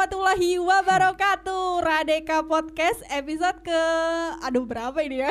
warahmatullahi wabarakatuh Radeka Podcast episode ke Aduh berapa ini ya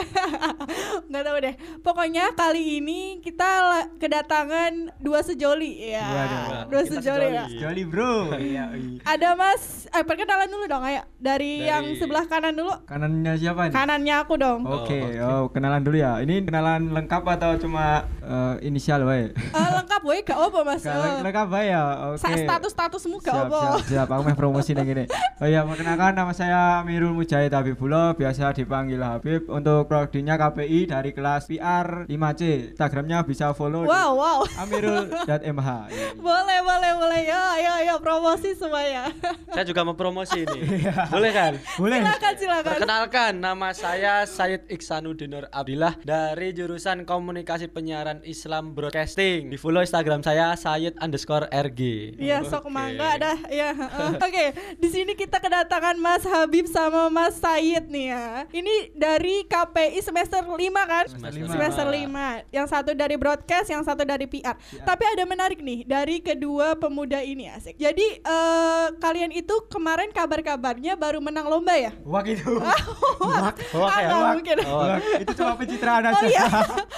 Nggak tahu deh Pokoknya kali ini kita kedatangan dua sejoli ya Dua, dua. Dua Kita sejoli ya sejoli. Bro. Iya. iya. Ada mas eh, Perkenalan dulu dong ayo Dari, Dari- yang sebelah kanan dulu Kanannya siapa nih? Kanannya aku dong Oke, Oh, oh, kenalan dulu ya. Ini kenalan lengkap atau cuma eh, inisial wae? Eh, Lengkap woy gak apa mas Gak leng- lengkap wae ya. Oke. sa- Status-statusmu gak siap, apa siap, siap. Aku mau promosi yang ini. Oh iya, perkenalkan nama saya Amirul Mujahid Habibullah, biasa dipanggil Habib. Untuk prodinya KPI dari kelas PR 5C. Instagramnya bisa follow Wow wow di amirul.mh. Iya, iya. Boleh boleh boleh ya ya ya promosi semuanya Saya juga mau promosi ini. Iya. Boleh kan? Boleh. Silakan silakan Perkenalkan, nama saya Said Iksanudinur Abdillah dari jurusan Komunikasi Penyiaran Islam Broadcasting. Di follow Instagram saya Said underscore RG. Iya, sok Oke. mangga dah. Iya, heeh. Oke, di sini kita kedatangan Mas Habib sama Mas Said nih ya. Ini dari KPI semester 5 kan? Semester lima. Semester 5. Yang satu dari broadcast, yang satu dari PR. Tapi ada menarik nih dari kedua pemuda ini asik. Jadi eh, kalian itu kemarin kabar-kabarnya baru menang lomba ya? Wah gitu. Hoak Ah, ya? Wah. mungkin. Hoak. Itu cuma pencitraan aja. Oh iya.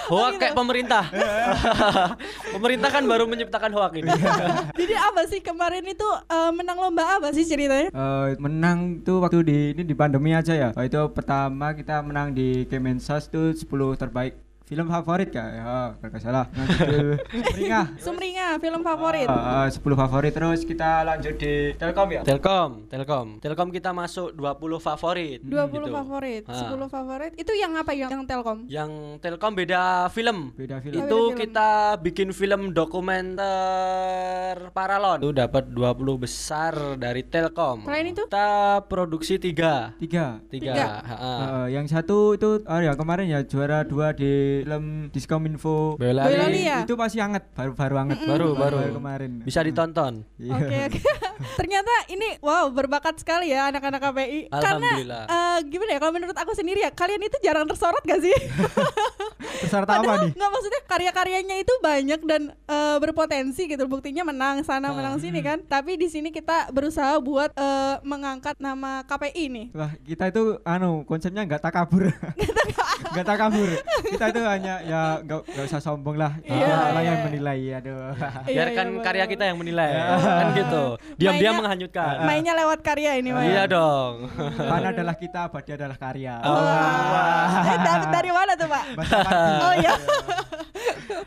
Hoak kayak pemerintah. pemerintah kan baru menciptakan hoak ini. Jadi apa sih kemarin itu eh, menang lomba apa sih ceritanya? Eh, menang tuh waktu di ini di pandemi aja ya. Oh, itu pertama kita menang di Kemensos tuh 10 terbaik film favorit kak ya kalau salah Nah, judul Sumringah Sumringah, film favorit. Eh, eh, 10 favorit terus kita lanjut di Telkom ya Telkom, Telkom. Telkom kita masuk 20 favorit. 20 gitu. favorit, Ah. 10 favorit. Itu yang apa yang, yang Telkom? Yang Telkom beda film. beda film Itu beda film. kita bikin film dokumenter Paralon. Itu dapat 20 besar dari Telkom. Selain itu? kita produksi tiga. tiga Tiga. Tiga. ha-ha. Eh, yang satu itu oh ya kemarin ya juara dua di film Diskominfo. Boyolali ya? itu masih hangat baru baru hangat Baru, baru. kemarin Bisa ditonton. Iya. Oke oke. Ternyata ini wow berbakat sekali ya anak-anak KPI. Alhamdulillah. Karena eh, gimana ya kalau menurut aku sendiri ya kalian itu jarang tersorot gak sih? peserta apa nih nggak maksudnya karya-karyanya itu banyak dan eh, berpotensi gitu. Buktinya menang sana menang Hmm. sini kan. Tapi di sini kita berusaha buat eh, mengangkat nama KPI nih. Wah, kita itu anu konsepnya nggak takabur. Nggak takabur. Kita itu hanya ya nggak nggak usah sombong lah. Iya, orang iya, yang iya. menilai aduh. Iya, Biarkan iya, karya kita yang menilai. Kan gitu. Diam-diam menghanyutkan. Mainnya lewat karya ini Maya. Iya dong. Pan adalah kita, abadi adalah karya. Wah. Eh, Dapat dari mana tuh Pak? Oh iya.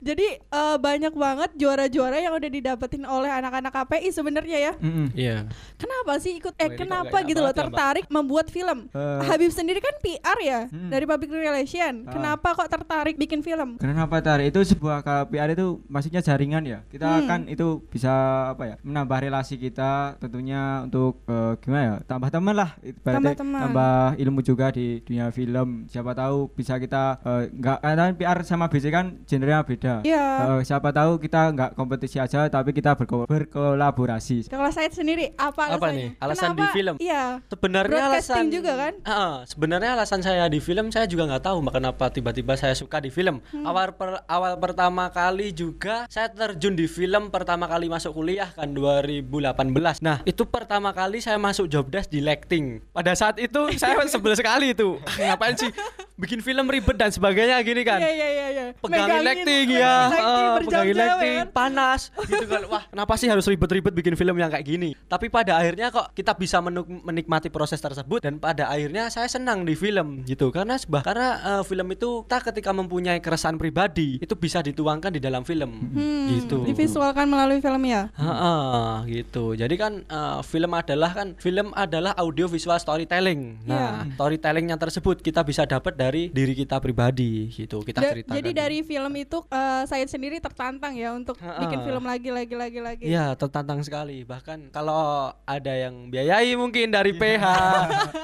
Jadi eh, banyak banget juara-juara yang udah didapetin oleh anak-anak KPI sebenarnya ya. Mm-mm. Iya. Kenapa sih ikut eh kok kenapa gitu loh ya, tertarik membuat film? Eh. Habib sendiri kan PR ya Hmm. dari public relation. Ah. Kenapa kok tertarik bikin film? Kenapa tarik itu sebuah KPR itu maksudnya jaringan ya. Kita Hmm. kan itu bisa apa ya? Menambah relasi kita tentunya untuk eh, gimana ya? Tambah teman lah. Tambah teman. tambah ilmu juga di dunia film. Siapa tahu bisa kita eh, nggak karena PR sama BC kan genrenya beda. Iya. Eh, siapa tahu kita nggak kompetisi aja tapi kita berko- berkolaborasi. Kalau saya sendiri apa alasannya? Apa nih? Alasan di Kenapa- film? Iya. Sebenarnya Broadcasting alasan juga kan? Heeh, sebenarnya alasan saya di film saya juga nggak tahu Mbak, kenapa tiba-tiba saya suka di film. Hmm. Awal per- awal pertama kali juga saya terjun di film pertama kali masuk kuliah kan 2018. Nah, itu pertama kali saya masuk job desk di lighting. Pada saat itu saya sebel sekali itu. Ngapain sih bikin film ribet dan sebagainya gini kan? Iya iya iya iya. pegangin lighting ya, lighting eh, pegangin ya lighting kan? panas gitu kan. Wah, kenapa sih harus ribet-ribet bikin film yang kayak gini? Tapi pada akhirnya kok kita bisa menikmati proses tersebut dan pada akhirnya saya senang di film gitu karena sebah karena eh, film itu kita ketika mempunyai keresahan pribadi itu bisa dituangkan di dalam film Hmm, gitu. Divisualkan melalui film ya. Heeh, gitu. Jadi kan eh, film adalah kan film adalah audio visual storytelling. Nah, storytellingnya tersebut kita bisa dapat dari diri kita pribadi gitu. Kita Da- ceritakan. jadi dari film itu eh, saya sendiri tertantang ya untuk Ha-ha. bikin film lagi lagi lagi lagi. Iya, tertantang sekali. Bahkan kalau ada yang biayai mungkin dari PH,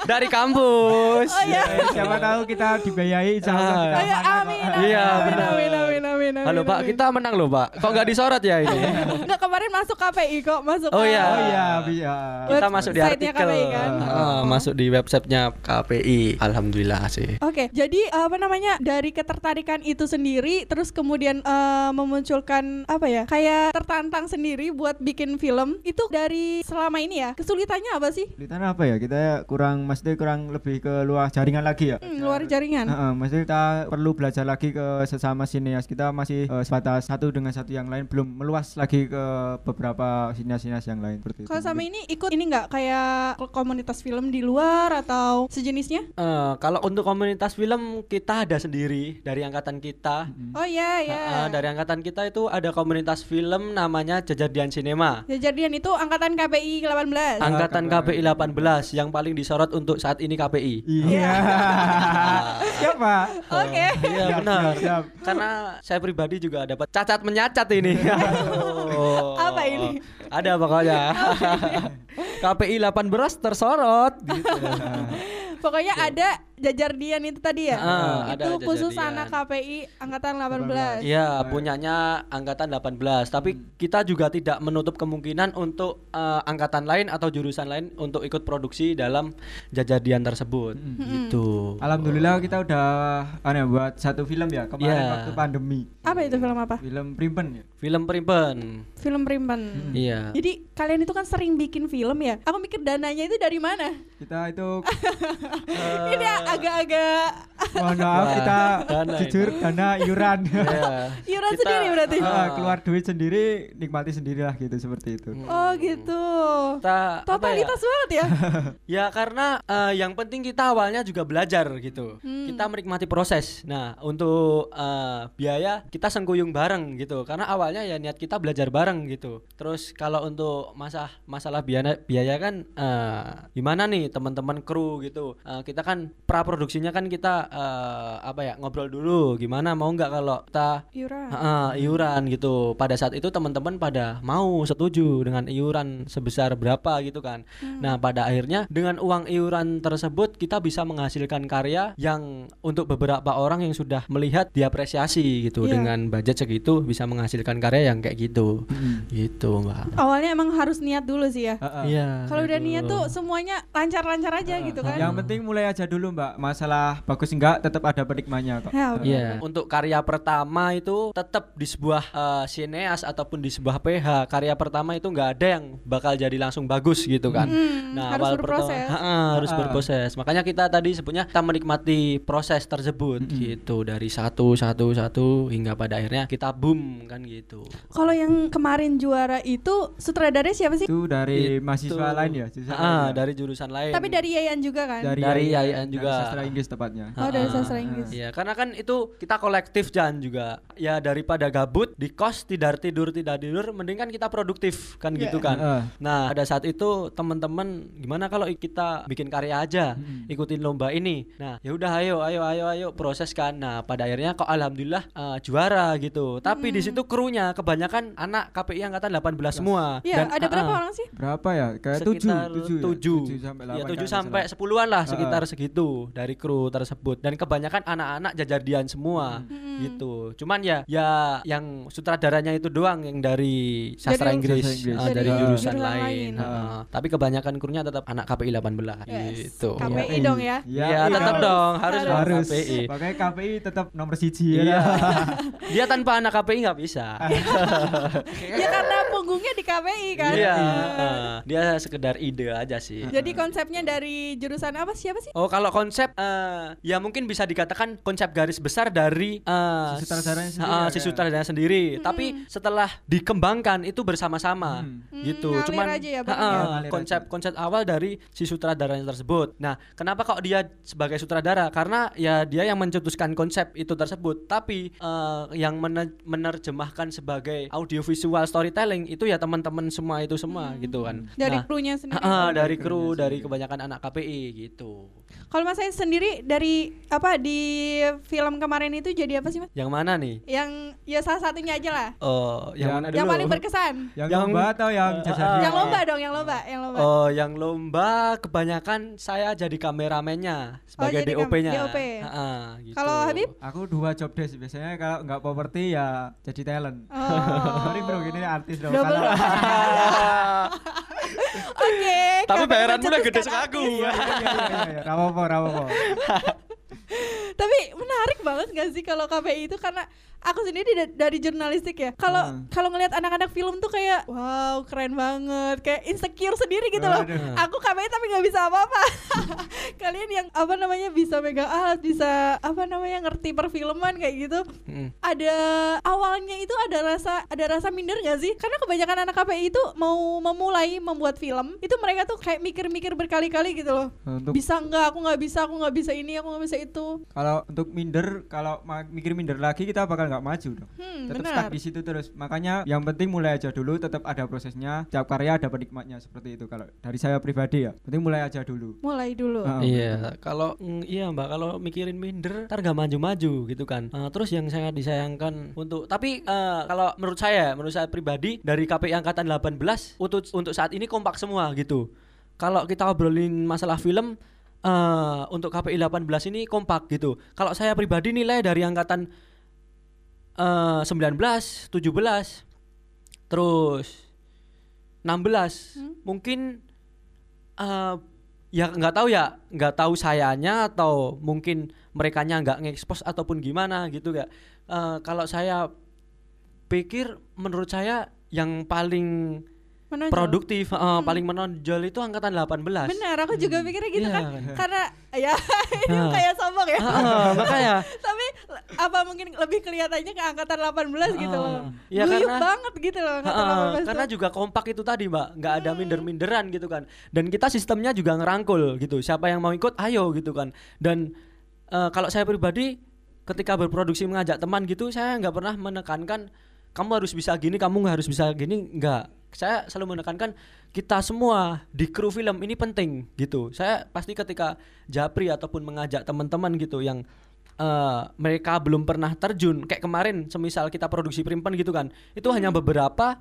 dari kampus. Oh iya. Eh, siapa tahu kita dibiayai insya Allah Ah. kita amin, Iya, amin, amin, benar. amin, amin, amin. amin, amin. Halo Pak, kita menang loh Pak. Kok nggak disorot ya ini? Enggak kemarin masuk KPI kok, masuk Oh iya. Oh iya, bisa. kita masuk di artikel, KPI kan? Ah, masuk di websitenya KPI. Alhamdulillah sih. Oke, jadi apa namanya dari ketertarikan itu sendiri, terus kemudian eh, memunculkan apa ya, kayak tertantang sendiri buat bikin film itu dari selama ini ya kesulitannya apa sih? Kesulitan apa ya? Kita kurang mesti kurang lebih ke luar jaringan lagi ya. Hmm, luar jaringan. Heeh, maksudnya kita perlu belajar lagi ke sesama sineas. Kita masih eh, sebatas satu dengan satu yang lain, belum meluas lagi ke beberapa sineas-sineas yang lain seperti itu. Kalau sama ini ikut ini nggak kayak komunitas film di luar atau sejenisnya? Eh, kalau untuk komunitas film kita ada sendiri dari angkatan kita. Oh iya ya. Ah, dari angkatan kita itu ada komunitas film namanya Jejadian Cinema. Kejadian itu angkatan KPI 18. Angkatan KPI 18 yang paling disorot untuk saat ini KPI. Iya. Siap, Pak. Oke. Iya Siap, benar. siap, siap. Karena saya pribadi juga dapat cacat menyacat ini. Oh. Apa ini? Ada pokoknya. KPI 18 tersorot gitu. Pokoknya ada jajar Dian itu tadi ya. Ada itu khusus Jajar Dian. anak KPI angkatan 18. Iya, punyanya angkatan 18. Tapi kita juga tidak menutup kemungkinan untuk eh, angkatan lain atau jurusan lain untuk ikut produksi dalam jajadian tersebut. Gitu. Alhamdulillah kita udah aneh buat satu film ya kemarin Iya. waktu pandemi. Apa itu film apa? Film Primpen ya. Film Primpen. Film Primpen. Iya. Jadi kalian itu kan sering bikin film ya. Aku mikir dananya itu dari mana? Kita itu Ini agak-agak mohon maaf Wah, kita dana jujur dana iuran. Iya. iuran Kita- sendiri berarti. Ah, keluar duit sendiri nikmati sendirilah gitu seperti itu. Oh gitu. Kita apa ya? Totalitas banget ya. Ya karena eh, yang penting kita awalnya juga belajar gitu. Kita menikmati proses. Nah untuk eh, biaya kita sengkuyung bareng gitu. Karena awalnya ya niat kita belajar bareng gitu. Terus kalau untuk masalah masalah biaya biaya kan eh, gimana nih teman-teman kru gitu. Eh, kita kan pra produksinya kan kita eh, apa ya ngobrol dulu. Gimana mau nggak kalau kita Iuran. Heeh, iuran gitu. Pada saat itu teman-teman pada mau setuju dengan iuran sebesar berapa gitu kan. Nah, pada akhirnya dengan uang iuran tersebut kita bisa menghasilkan karya yang untuk beberapa orang yang sudah melihat diapresiasi gitu Iya. dengan budget segitu bisa menghasilkan karya yang kayak gitu. Gitu, Mbak. Awalnya emang harus niat dulu sih ya. Ah, ah. Iya. Kalau udah gitu. niat tuh semuanya lancar-lancar aja gitu kan. Yang penting mulai aja dulu Mbak. Masalah bagus enggak tetap ada penikmatnya kok. Ya. Iya. Untuk karya pertama itu tetap di sebuah eh, sineas ataupun di sebuah PH karya pertama itu nggak ada yang bakal jadi langsung bagus gitu kan. Hmm, harus awal berproses. pertama- Ha-ha, harus Ah. berproses. Makanya kita tadi sebutnya kita menikmati proses tersebut gitu dari satu satu satu hingga pada akhirnya kita boom kan gitu. Kalau yang kemarin juara itu sutradaranya siapa sih? Itu dari Itu- mahasiswa lain ya, jurusan Ah, lain ya? dari jurusan lain. Tapi dari Yayan juga kan? dari dari Yayan, Yayan dari juga. sastra Inggris tepatnya. Oh dari Ah, sastra Inggris. Iya, karena kan itu kita kolektif Jan juga. Ya daripada gabut di kos tidak tidur tidak tidur, mending kan kita produktif kan Iya. gitu kan. Heeh. Nah, pada saat itu teman-teman gimana kalau kita bikin karya aja, ikutin lomba ini. Nah, ya udah ayo ayo ayo ayo proses kan. Nah, pada akhirnya kok alhamdulillah eh, juara gitu. Tapi di situ krunya kebanyakan anak KPI angkatan 18 semua. Iya, ada ah, berapa ah, orang sih? Berapa ya? Kayak tujuh, sekitar tujuh, ya? tujuh, Tujuh sampai ya delapan tujuh kalau sampai nggak sepuluhan lah Ah. sekitar segitu dari kru tersebut dan kebanyakan anak-anak jajadian semua gitu cuman ya ya yang sutradaranya itu doang yang dari sastra Dari- Inggris, Sastra Inggris. ah, Dari dari jurusan jurusan lain, lain. Ah, tapi kebanyakan krunya tetap anak KPI 18 Yes. gitu KPI dong ya. Iya, ya tetap harus. dong harus, harus. KPI Makanya KPI tetap nomor siji ya. Iya. dia tanpa anak KPI nggak bisa ya karena punggungnya di KPI kan. iya ah, dia sekedar ide aja sih Jadi konsepnya dari jurusan apa siapa sih? Oh kalau konsep eh, ya mungkin bisa dikatakan konsep garis besar dari eh, Si sutradaranya s- sendiri si sutradara sendiri. Tapi setelah dikembangkan itu bersama-sama Hmm, gitu. ngalir Cuman aja ya bareng ya? ah, Ngalir konsep konsep awal dari si sutradaranya tersebut. Nah kenapa kok dia sebagai sutradara? Karena ya dia yang mencetuskan konsep itu tersebut. Tapi eh, yang mene- menerjemahkan sebagai audiovisual storytelling itu ya teman-teman semua itu semua gitu kan. Dari Nah, krunya sendiri. ah, dari kru, dari kebanyakan anak KPI gitu. Kalau Mas saya sendiri dari apa di film kemarin itu jadi apa sih Mas? Yang mana nih? Yang ya salah satunya aja lah. Oh, yang, Yang- mana Yang dulu? paling berkesan. Yang, Yang- lomba atau yang jasa diri? yang lomba dong, yang lomba, yang lomba. Oh, yang lomba kebanyakan saya jadi kameramennya sebagai jadi kam- DOP-nya. DOP. gitu. Kalau Habib? Aku dua job desk biasanya kalau nggak properti ya jadi talent. Oh. Sorry bro, gini artis dong. Double Oke. Tapi kami bayaranmu udah gede mencetuskan sekaku. iya iya iya iya, rapopo rapopo. Tapi menarik banget gak sih kalau KPI itu karena aku sendiri da- dari jurnalistik ya. Kalau Hmm. kalau ngelihat anak-anak film tuh kayak wow keren banget, kayak insecure sendiri gitu loh. Waduh. Aku KPI tapi nggak bisa apa-apa. Kalian yang apa namanya bisa megang alat, bisa apa namanya ngerti perfilman kayak gitu. Mm. Ada awalnya itu ada rasa ada rasa minder gak sih? Karena kebanyakan anak KPI itu mau memulai membuat film itu mereka tuh kayak mikir-mikir berkali-kali gitu loh. Untuk Bisa nggak? Aku nggak bisa. Aku nggak bisa ini. Aku nggak bisa itu. kalau untuk minder, kalau mikir minder lagi kita bakal nggak maju dong. Hmm, tetap stuck di situ terus. Makanya yang penting mulai aja dulu, tetap ada prosesnya. Tiap karya ada penikmatnya seperti itu. Kalau dari saya pribadi ya, penting mulai aja dulu. Mulai dulu. Ah, Iya, kalau mm, iya Mbak, kalau mikirin minder, ntar gak maju-maju gitu kan. Eh, terus yang sangat disayangkan untuk, tapi eh, kalau menurut saya, menurut saya pribadi dari KPI angkatan 18 untuk untuk saat ini kompak semua gitu. Kalau kita obrolin masalah film eh untuk KPI 18 ini kompak gitu. Kalau saya pribadi nilai dari angkatan eh 19, 17, terus 16 Hmm? mungkin eh ya nggak tahu ya nggak tahu sayanya atau mungkin merekanya nggak ngekspos ataupun gimana gitu ya Eh, kalau saya pikir menurut saya yang paling Menonjol. produktif eh, paling menonjol itu angkatan 18 Benar, aku juga mikirnya gitu Iya, kan. kan. Karena ya ini kayak sombong ya. Ah, makanya Tapi apa mungkin lebih kelihatannya ke angkatan 18 gitu loh. Iya, Guyup karena- banget gitu loh angkatan Heeh, 18 karena tuh. juga kompak itu tadi mbak nggak Hmm. ada minder-minderan gitu kan dan kita sistemnya juga ngerangkul gitu siapa yang mau ikut ayo gitu kan dan eh, kalau saya pribadi ketika berproduksi mengajak teman gitu saya nggak pernah menekankan kamu harus bisa gini kamu nggak harus bisa gini nggak saya selalu menekankan kita semua di kru film ini penting gitu. Saya pasti ketika japri ataupun mengajak teman-teman gitu yang eh, mereka belum pernah terjun kayak kemarin semisal kita produksi primpen gitu kan itu hanya beberapa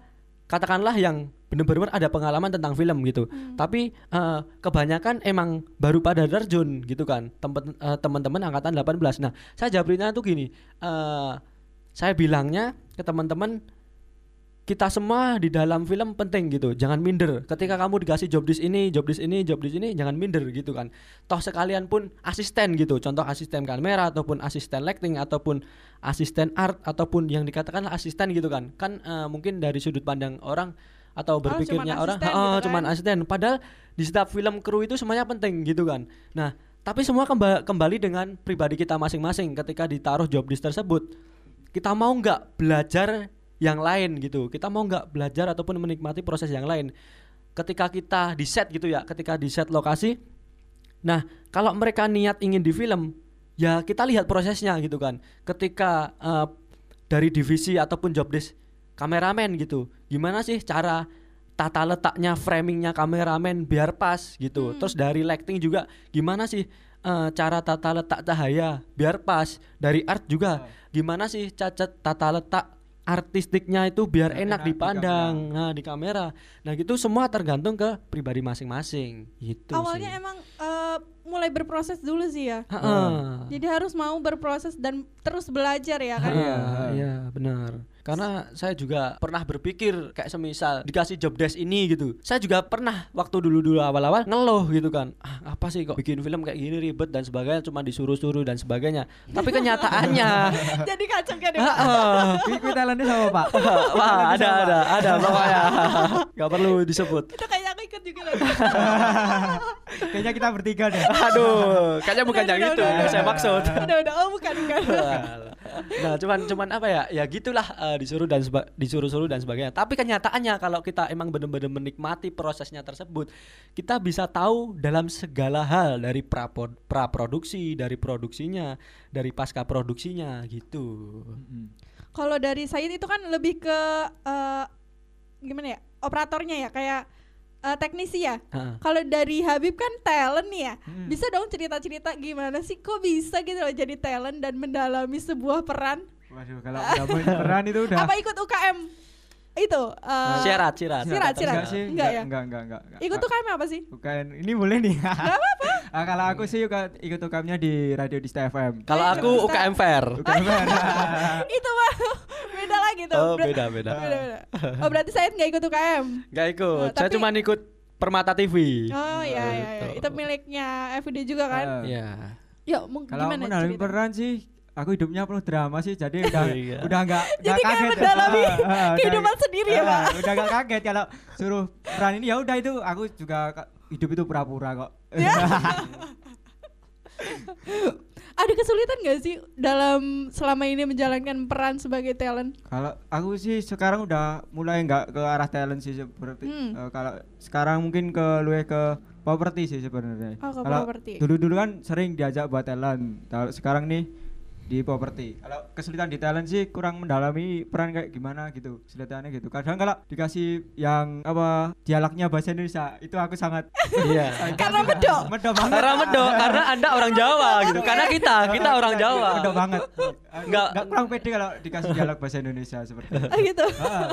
katakanlah yang benar-benar ada pengalaman tentang film gitu. Tapi eh, kebanyakan emang baru pada terjun gitu kan Tempen- eh, teman-teman angkatan 18 nah saya jawabannya tuh gini eh, saya bilangnya ke teman-teman kita semua di dalam film penting gitu. Jangan minder. Ketika kamu dikasih job desk ini job desk ini job desk ini jangan minder gitu kan. Toh sekalian pun asisten gitu. Contoh asisten kamera ataupun asisten lighting ataupun asisten art ataupun yang dikatakan asisten gitu kan. Kan eh, mungkin dari sudut pandang orang atau berpikirnya cuman orang asisten "Oh, gitu cuman kan." asisten. Padahal di setiap film kru itu semuanya penting gitu kan. Nah tapi semua kemba- kembali dengan pribadi kita masing-masing ketika ditaruh job desk tersebut. Kita mau nggak belajar yang lain gitu. Kita mau nggak belajar ataupun menikmati proses yang lain. Ketika kita di set gitu ya ketika di set lokasi nah kalau mereka niat ingin di film ya kita lihat prosesnya gitu kan. Ketika eh, dari divisi ataupun job desk kameramen gitu. Gimana sih cara tata letaknya framingnya kameramen biar pas gitu. Terus dari lighting juga gimana sih eh, cara tata letak cahaya biar pas. Dari art juga gimana sih cacat tata letak artistiknya itu biar Biar enak enak di dipandang. nah di kamera. Nah gitu semua tergantung ke pribadi masing-masing. Gitu Awalnya sih. emang eh, mulai berproses dulu sih ya. Ha-ha. Jadi harus mau berproses dan terus belajar ya kan. Iya. Iya benar. Karena saya juga pernah berpikir kayak semisal dikasih job desk ini gitu. Saya juga pernah waktu dulu-dulu awal-awal ngeluh gitu kan. Ah, apa sih kok bikin film kayak gini ribet dan sebagainya cuma disuruh-suruh dan sebagainya. Tapi kenyataannya Jadi kacau kan ya. Heeh. Sama Pak. Wah, ada ada ada pokoknya. Gak perlu disebut. Itu kayak ikut juga loh. Kayaknya kita bertiga deh. Aduh, kayaknya bukan Udah, yang udah, itu udah, yang udah. saya maksud. udah udah oh bukan bukan. nah cuman cuman apa ya ya gitulah eh, disuruh dan seba- disuruh-suruh dan sebagainya tapi kenyataannya kalau kita emang benar-benar menikmati prosesnya tersebut kita bisa tahu dalam segala hal dari pra produksi dari produksinya dari pasca produksinya gitu. Kalau dari Said itu kan lebih ke eh, gimana ya operatornya ya kayak eh, teknisi ya. Kalau dari Habib kan talent nih ya, Hmm. bisa dong cerita-cerita gimana sih kok bisa gitu loh jadi talent dan mendalami sebuah peran? Waduh, kalau main peran itu udah Apa ikut UKM itu? eh, Syarat, syarat. Sirat, sirat. Enggak sih, Enggak ya? Enggak, enggak, enggak. enggak. Ikut UKM apa sih? UKM ini boleh nih. Ah, kalau aku sih juga ikut UKM-nya di Radio Dista FM. Kalau Eh, aku UKM Fair. UKM. itu mah beda lagi tuh. Oh, Ber- beda, beda. beda. Oh berarti saya nggak ikut UKM. Gak ikut. Oh, Saya tapi- cuma ikut Permata TV. Oh iya iya, iya. Gitu. itu miliknya FUD juga kan? Ah. Iya. Yuk, mau Kalau gimana cerita? peran sih aku hidupnya penuh drama sih jadi udah Iya. udah enggak Jadi kayak mendalami kehidupan sendiri ya, Pak? udah enggak kaget kalau suruh peran ini ya udah itu aku juga hidup itu pura-pura kok. Ya. Ada kesulitan gak sih dalam selama ini menjalankan peran sebagai talent? Kalau aku sih sekarang udah mulai nggak ke arah talent sih seperti Hmm. eh, kalau sekarang mungkin ke luwe ke properti sih sebenarnya. Oh, Kalau. Dulu-dulu kan sering diajak buat talent. Kalau sekarang nih di properti. Kalau kesulitan di talent sih kurang mendalami peran kayak gimana gitu. Kesulitannya gitu. Kadang kalau dikasih yang apa dialognya bahasa Indonesia itu aku sangat Iya. Karena medok. medok banget. Karena medok, karena Anda orang Jawa gitu. Karena kita, kita orang Jawa. Medok banget. Nggak- Enggak enggak kurang pede kalau dikasih dialog bahasa Indonesia seperti itu. Ah gitu. Ah.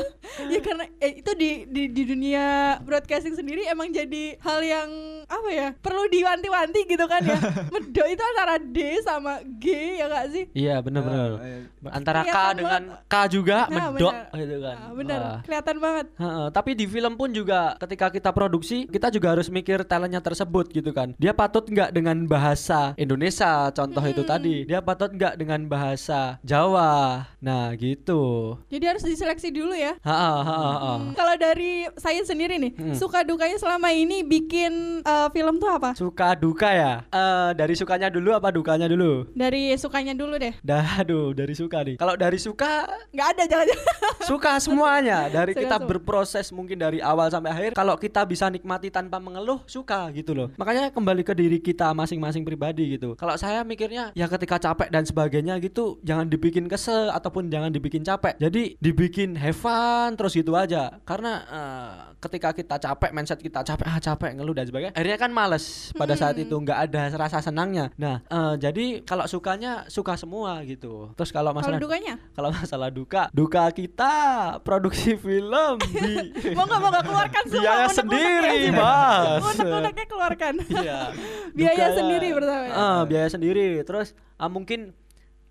ya karena eh, itu di, di di dunia broadcasting sendiri emang jadi hal yang apa ya perlu diwanti-wanti gitu kan ya. Medok itu antara D sama G ya gak sih? Iya, benar-benar. Ah, iya. Antara K dengan banget. K juga Nah, medok benar. gitu kan. Ah, bener, Wah. kelihatan banget. Heeh, tapi di film pun juga ketika kita produksi kita juga harus mikir talentnya tersebut gitu kan dia patut nggak dengan bahasa Indonesia contoh itu Hmm. tadi dia patut nggak dengan bahasa Jawa nah gitu Jadi harus diseleksi dulu ya. Ha-ha, ha-ha, ha. Hmm, Kalau dari saya sendiri nih, Hmm. suka dukanya selama ini bikin eh, film tuh apa? suka duka ya Eh, dari sukanya dulu apa dukanya dulu Dari sukanya dulu deh. dah aduh dari suka nih. Kalau dari suka Nggak ada jangan-jangan. suka semuanya. Dari Suka kita semua. berproses mungkin dari awal sampai akhir kalau kita bisa nikmati tanpa mengeluh suka gitu loh. Makanya kembali ke diri kita masing-masing pribadi gitu. Kalau saya mikirnya ya ketika capek dan sebagainya gitu jangan dibikin kesel ataupun jangan dibikin capek. Jadi dibikin have fun terus gitu aja. Karena eh, ketika kita capek mindset kita capek ah capek ngeluh dan sebagainya akhirnya kan males pada saat itu. Nggak ada rasa senangnya. Nah eh, jadi kalau sukanya suka semua gitu terus kalau Kalau masalah dukanya? kalau masalah duka, duka kita produksi film di Mau nggak mau nggak keluarkan semua biaya sendiri, Mas. Unek-uneknya keluarkan. Iya. Biaya Dukanya- sendiri pertama ya? Ah, biaya sendiri. Terus ah, mungkin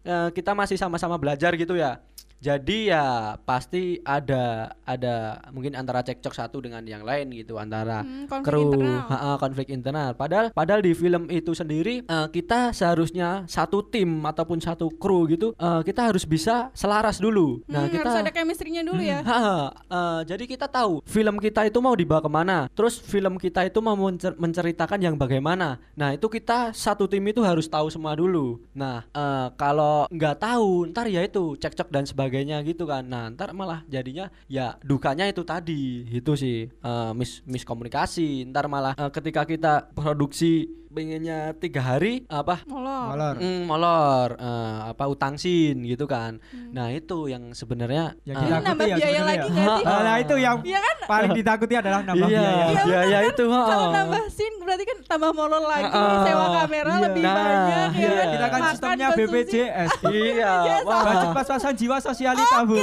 eh, kita masih sama-sama belajar gitu ya. Jadi ya pasti ada ada mungkin antara cekcok satu dengan yang lain gitu antara Hmm, konflik kru internal. ha, ha, konflik internal. Padahal padahal di film itu sendiri eh, kita seharusnya satu tim ataupun satu kru gitu eh, kita harus bisa selaras dulu. Nah, Hmm, kita harus ada chemistry-nya dulu ya. Ha, eh, jadi kita tahu film kita itu mau dibawa ke mana, terus film kita itu mau mencer- menceritakan yang bagaimana. Nah itu kita satu tim itu harus tahu semua dulu. Nah eh, kalau nggak tahu, ntar ya itu cekcok dan sebagainya gitu kan. Nah ntar malah jadinya ya dukanya itu tadi, itu sih eh, mis miskomunikasi. Ntar malah eh, ketika kita produksi pengennya tiga hari apa Molor. Molor. Mm, molor eh, apa utang sin gitu kan. Nah, itu yang sebenarnya Yang eh, Ini ditakuti nambah ya biaya lagi ya. nggak sih? Ah, Nah itu yang Iya kan? paling ditakuti adalah nambah iya, biaya. Iya, biaya itu. Kalau nambah scene berarti kan tambah molor lagi, Ah, sewa kamera iya. lebih Nah, banyak ya iya. kan? Kita kan Makan, sistemnya. BPJS. Iya. Budget pas-pasan jiwa sosialita bu.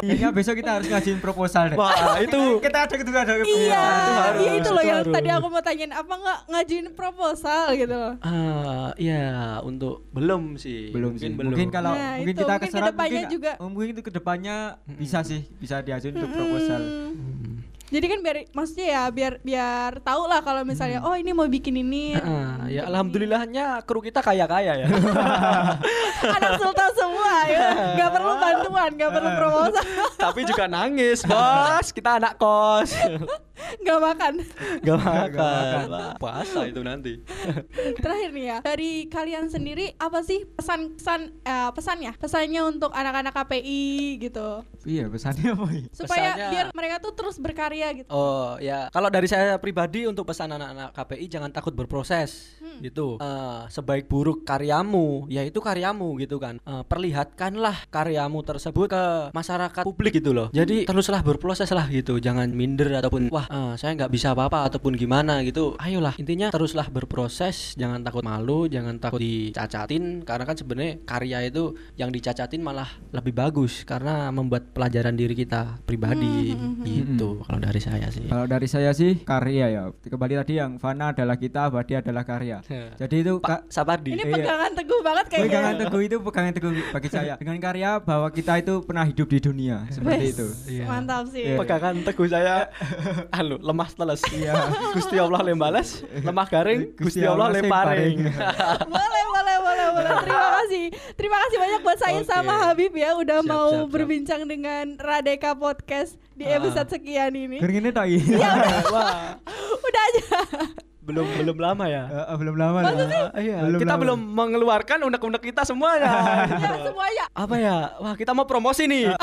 Kayaknya besok kita harus ngajuin proposal deh. Wah, itu kita ada kedua ada Iya, itu harus, iya itu loh yang tadi aku mau tanyain apa nggak ngajuin proposal gitu loh. Ah, iya, untuk belum sih. belum mungkin sih. belum. Mungkin kalau Nah, mungkin itu, kita mungkin keserat ke depannya mungkin juga. oh, mungkin itu ke depannya bisa sih bisa diajuin untuk proposal. Hmm. Jadi kan biar maksudnya ya biar biar tahu lah kalau misalnya oh ini mau bikin ini. Ah, ya alhamdulillahnya kru kita kaya-kaya ya. Anak sultan semua ya. Gak perlu bantuan, gak perlu proposal. Tapi juga nangis, Bos. Kita anak kos. nggak makan. Gak makan. Wah, puasa itu nanti. Terakhir nih ya, dari kalian sendiri apa sih pesan pesan eh, pesannya? Pesannya untuk anak-anak KPI gitu. Iya, pesannya apa ya? Supaya Pesannya- biar mereka tuh terus berkarya gitu. Oh ya, kalau dari saya pribadi untuk pesan anak-anak KPI jangan takut berproses, Hmm. gitu. Eh, sebaik buruk karyamu, ya itu karyamu gitu kan. Eh, perlihatkanlah karyamu tersebut ke masyarakat publik gitu loh. Jadi teruslah berproses lah gitu, jangan minder ataupun wah eh, saya nggak bisa apa-apa ataupun gimana gitu. Ayolah, intinya teruslah berproses, jangan takut malu, jangan takut dicacatin karena kan sebenarnya karya itu yang dicacatin malah lebih bagus karena membuat pelajaran diri kita pribadi gitu kalau dari saya sih. Kalau dari saya sih karya ya. Kembali tadi yang fana adalah kita, abadi adalah karya. Jadi itu Pak Kak, Sapardi. Ini Iya. pegangan teguh banget kayaknya. pegangan teguh itu pegangan teguh bagi saya. Dengan karya bahwa kita itu pernah hidup di dunia seperti itu. Iya. Mantap sih. Iya. pegangan teguh saya anu lemah teles iya Gusti Allah lembales lemah garing Gusti Allah lemparing boleh, boleh, boleh, boleh. Terima kasih. Terima kasih banyak buat saya Oke. sama Habib ya udah Siap, mau siap, siap. berbincang dengan Radeka Podcast di Ah. episode sekian ini. Kering ini tak wah Udah aja. belum belum lama ya Eh, eh, belum lama. lah. Ah, iya Belum kita lama. belum mengeluarkan unek-unek kita semuanya ya, semuanya. apa ya wah kita mau promosi nih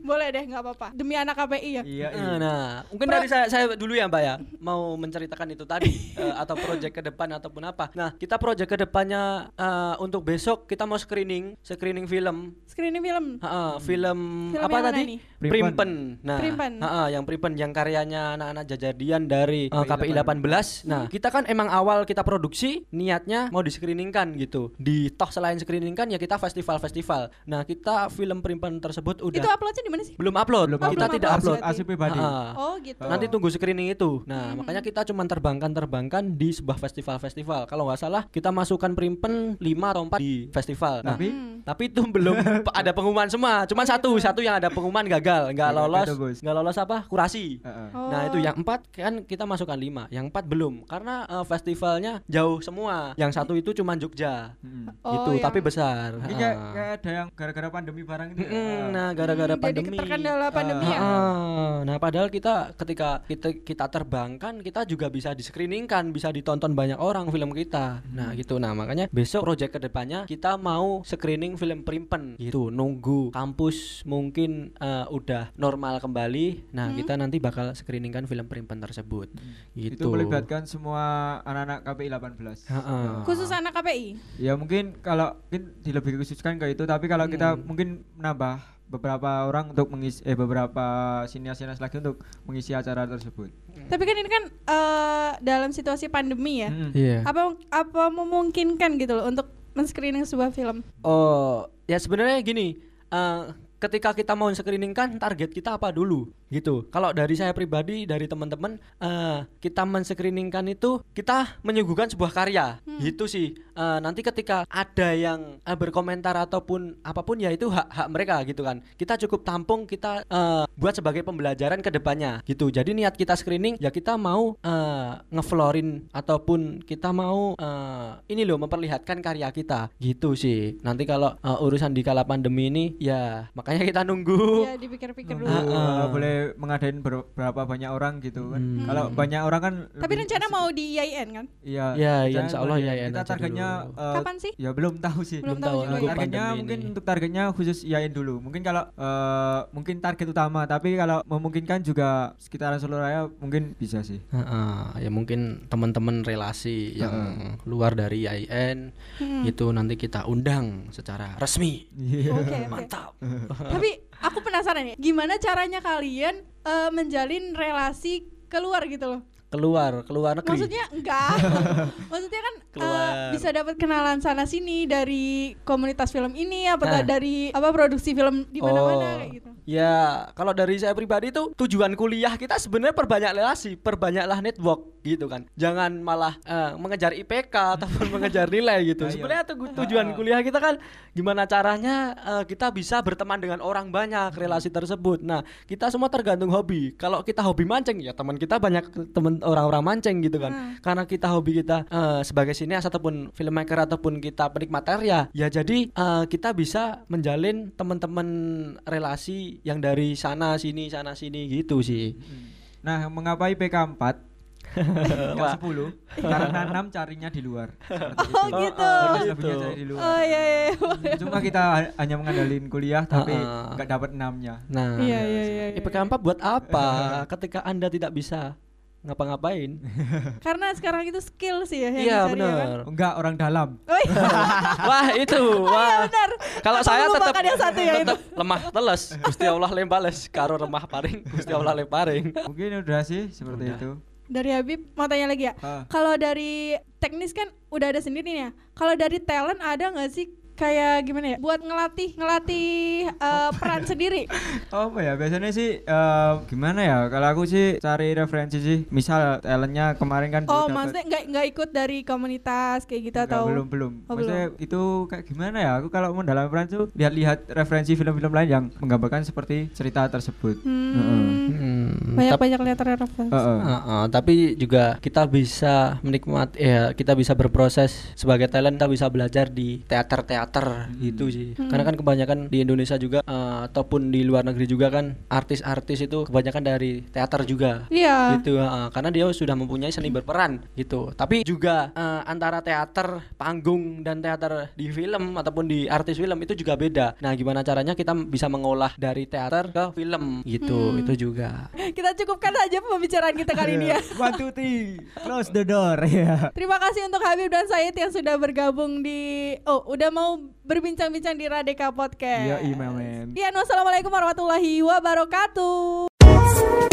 Boleh deh, nggak apa-apa. Demi anak KPI ya. Iya, iya. Nah, nah, mungkin dari saya, saya dulu ya Mbak ya mau menceritakan itu tadi eh, atau proyek ke depan ataupun apa. Nah, kita proyek ke depannya eh, untuk besok kita mau screening, screening film Screening film. Ha, film, Film apa tadi? Primpen. Primpen. Nah, Primpen. ha, yang Primpen yang karyanya anak-anak jajadian dari uh, KPI KPI 18. Nah, kita kan emang awal kita produksi niatnya mau di-screeningkan gitu. Di toh selain screeningkan ya kita festival-festival. Nah, kita film Primpen tersebut udah Itu uploadnya di mana sih? belum upload. Belum Oh, kita belum tidak upload. upload. Asli pribadi. Oh, gitu. Nanti tunggu screening itu. Nah, makanya kita cuma terbangkan-terbangkan di sebuah festival-festival. Kalau nggak salah kita masukkan Primpen 5 atau 4 di festival. Nah, Tapi tapi itu belum ada pengumuman semua. Cuma satu, satu yang ada pengumuman gagal, nggak lolos, gitu, nggak lolos apa? Kurasi. eh. Nah itu Oh. yang empat kan kita masukkan lima, yang empat belum karena eh, festivalnya jauh semua. Yang satu itu cuma Jogja, Mm. Oh, gitu, yang- tapi besar. Ini kayak, kayak ada yang gara-gara pandemi barang itu. ya. Mm-mm, nah gara-gara Hmm, jadi pandemi. terkendala pandemi ya. Ah, nah padahal kita ketika kita kita terbangkan kita juga bisa di screeningkan bisa ditonton banyak orang film kita. Nah gitu. Nah makanya besok project ke depannya kita mau screening film Primpen. Gitu. Nunggu kampus mungkin eh, udah normal kembali. Nah kita nanti bakal screeningkan film Primpen tersebut. Itu gitu. melibatkan semua anak-anak KPI 18. Ha-ha. Khusus anak KPI. Ya mungkin kalau mungkin dilebih khususkan ke itu. Tapi kalau kita Hmm. mungkin menambah beberapa orang untuk mengisi eh beberapa sinias-sinias lagi untuk mengisi acara tersebut. Tapi kan ini kan eh, dalam situasi pandemi ya. Mm. Iya. Apa apa memungkinkan gitu loh untuk men-screening sebuah film? Oh, ya sebenarnya gini, eh, ketika kita mau screening kan target kita apa dulu gitu. Kalau dari saya pribadi, dari teman-teman, eh, kita men-screeningkan itu kita menyuguhkan sebuah karya, gitu sih. Eh, nanti ketika ada yang eh, berkomentar ataupun apa pun ya itu hak hak mereka gitu kan. Kita cukup tampung, kita eh, buat sebagai pembelajaran ke depannya gitu. Jadi niat kita screening ya kita mau eh, ngeflorin ataupun kita mau eh, ini loh memperlihatkan karya kita gitu sih. Nanti kalau eh, urusan di kala pandemi ini ya makanya kita nunggu. Ya dipikir-pikir Nunggu, dulu. Ah. uh, boleh mengadain ber- berapa banyak orang gitu kan. Hmm. Kalau banyak orang kan Tapi rencana mau di IAIN kan? Iya. Ya, rencana insya Allah. IAIN Kita targetnya uh, Kapan sih? Ya belum tahu sih. Belum Belum tahu tahu juga ya. targetnya mungkin ini. untuk targetnya khusus IAIN dulu. Mungkin kalau uh, mungkin target utama, tapi kalau memungkinkan juga sekitaran Solo Raya mungkin bisa sih. Heeh, ya mungkin teman-teman relasi yang luar dari IAIN Hmm. itu nanti kita undang secara resmi. Iya. Oke, oke. Mantap. Tapi aku penasaran ya, gimana caranya kalian eh, menjalin relasi keluar gitu loh? Keluar, keluar negeri. Maksudnya enggak. Maksudnya kan Keluar. bisa dapat kenalan sana sini dari komunitas film ini apa Nah. dari apa produksi film di mana-mana kayak gitu. Ya, kalau dari saya pribadi itu tujuan kuliah kita sebenarnya perbanyak relasi, perbanyaklah network gitu kan. Jangan malah eh, mengejar IPK ataupun mengejar nilai gitu. Ayo. Sebenarnya tu- tujuan kuliah kita kan gimana caranya eh, kita bisa berteman dengan orang banyak relasi tersebut. Nah, kita semua tergantung hobi. Kalau kita hobi mancing ya teman kita banyak teman orang-orang mancing gitu kan. Karena kita hobi kita eh, sebagai sineas ataupun filmmaker ataupun kita penikmat karya, ya jadi eh, kita bisa menjalin teman-teman relasi yang dari sana sini sana sini gitu sih. Nah, mengapa IPK 4? Enggak 10 karena 6 carinya di luar. Oh itu. gitu. Lebih gitu. lebihnya cari di luar. Oh iya iya. iya. Cuma kita ha- hanya mengandalkan kuliah tapi Heeh. nggak dapat 6-nya. Nah, Iya iya iya. iya. IPK 4 buat apa ketika Anda tidak bisa ngapa-ngapain? Karena sekarang itu skill sih ya yang Iya, dicari ya kan? benar. Enggak orang dalam. Oh iya, Wah, itu. iya Wah. benar. Kalau Aku saya tetap yang satu ya itu. tetap lemah teles. Gusti Allah lembales karo remah paring, Gusti Allah lemparing. Mungkin udah sih seperti Udah. itu. Dari Habib mau tanya lagi ya. Kalau dari teknis kan udah ada sendiri nih ya. Kalau dari talent ada nggak sih kayak gimana ya? Buat ngelatih ngelatih eh, peran sendiri. Oh, apa ya? Biasanya sih eh, gimana ya? Kalau aku sih cari referensi sih. Misal talentnya kemarin kan Oh, maksudnya nggak nggak ikut dari komunitas kayak gitu Enggak, atau? belum belum. Oh, maksudnya itu kayak gimana ya? Aku kalau mendalami peran tuh lihat-lihat referensi film-film lain yang menggambarkan seperti cerita tersebut. Hmm, Hmm, banyak banyak lihat referensi. Heeh. Heeh, tapi juga kita bisa menikmati ya kita bisa berproses sebagai talent kita bisa belajar di teater-teater gitu sih. Karena kan kebanyakan di Indonesia juga eh, ataupun di luar negeri juga kan artis-artis itu kebanyakan dari teater juga. Iya. gitu heeh, karena dia sudah mempunyai seni berperan gitu. Tapi juga eh, antara teater panggung dan teater di film ataupun di artis film itu juga beda. Nah gimana caranya kita bisa mengolah dari teater ke film? Gitu itu juga. Kita cukupkan saja pembicaraan kita kali ini ya. One two three, close the door. Ya. Terima kasih untuk Habib dan Said yang sudah bergabung di oh udah mau berbincang-bincang di Radeka Podcast. Iya, email men. Iya, wassalamualaikum warahmatullahi wabarakatuh.